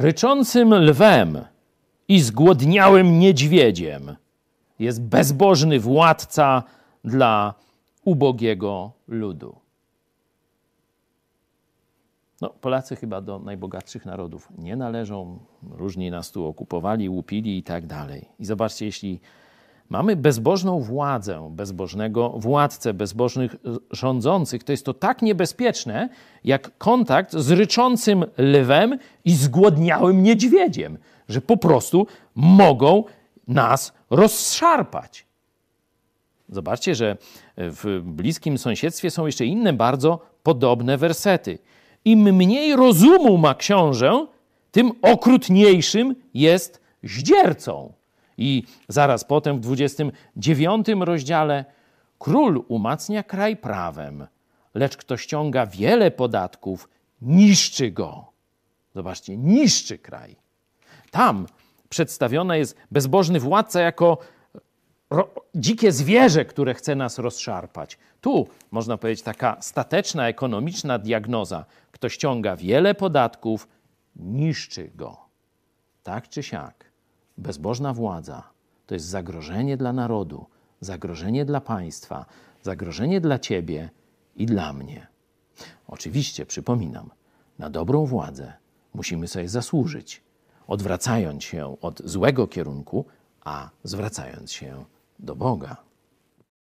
ryczącym lwem i zgłodniałym niedźwiedziem jest bezbożny władca dla ubogiego ludu. No, Polacy chyba do najbogatszych narodów nie należą. Różni nas tu okupowali, łupili i tak dalej. I zobaczcie, jeśli mamy bezbożną władzę, bezbożnego władcę, bezbożnych rządzących, to jest to tak niebezpieczne, jak kontakt z ryczącym lwem i zgłodniałym niedźwiedziem, że po prostu mogą nas rozszarpać. Zobaczcie, że w bliskim sąsiedztwie są jeszcze inne bardzo podobne wersety. Im mniej rozumu ma książę, tym okrutniejszym jest zdziercą. I zaraz potem w 29 rozdziale król umacnia kraj prawem, lecz kto ściąga wiele podatków, niszczy go. Zobaczcie, niszczy kraj. Tam przedstawione jest bezbożny władca jako dzikie zwierzę, które chce nas rozszarpać. Tu, można powiedzieć, taka stateczna, ekonomiczna diagnoza. Kto ściąga wiele podatków, niszczy go. Tak czy siak, bezbożna władza to jest zagrożenie dla narodu, zagrożenie dla państwa, zagrożenie dla ciebie i dla mnie. Oczywiście, przypominam, na dobrą władzę musimy sobie zasłużyć, odwracając się od złego kierunku, a zwracając się do Boga.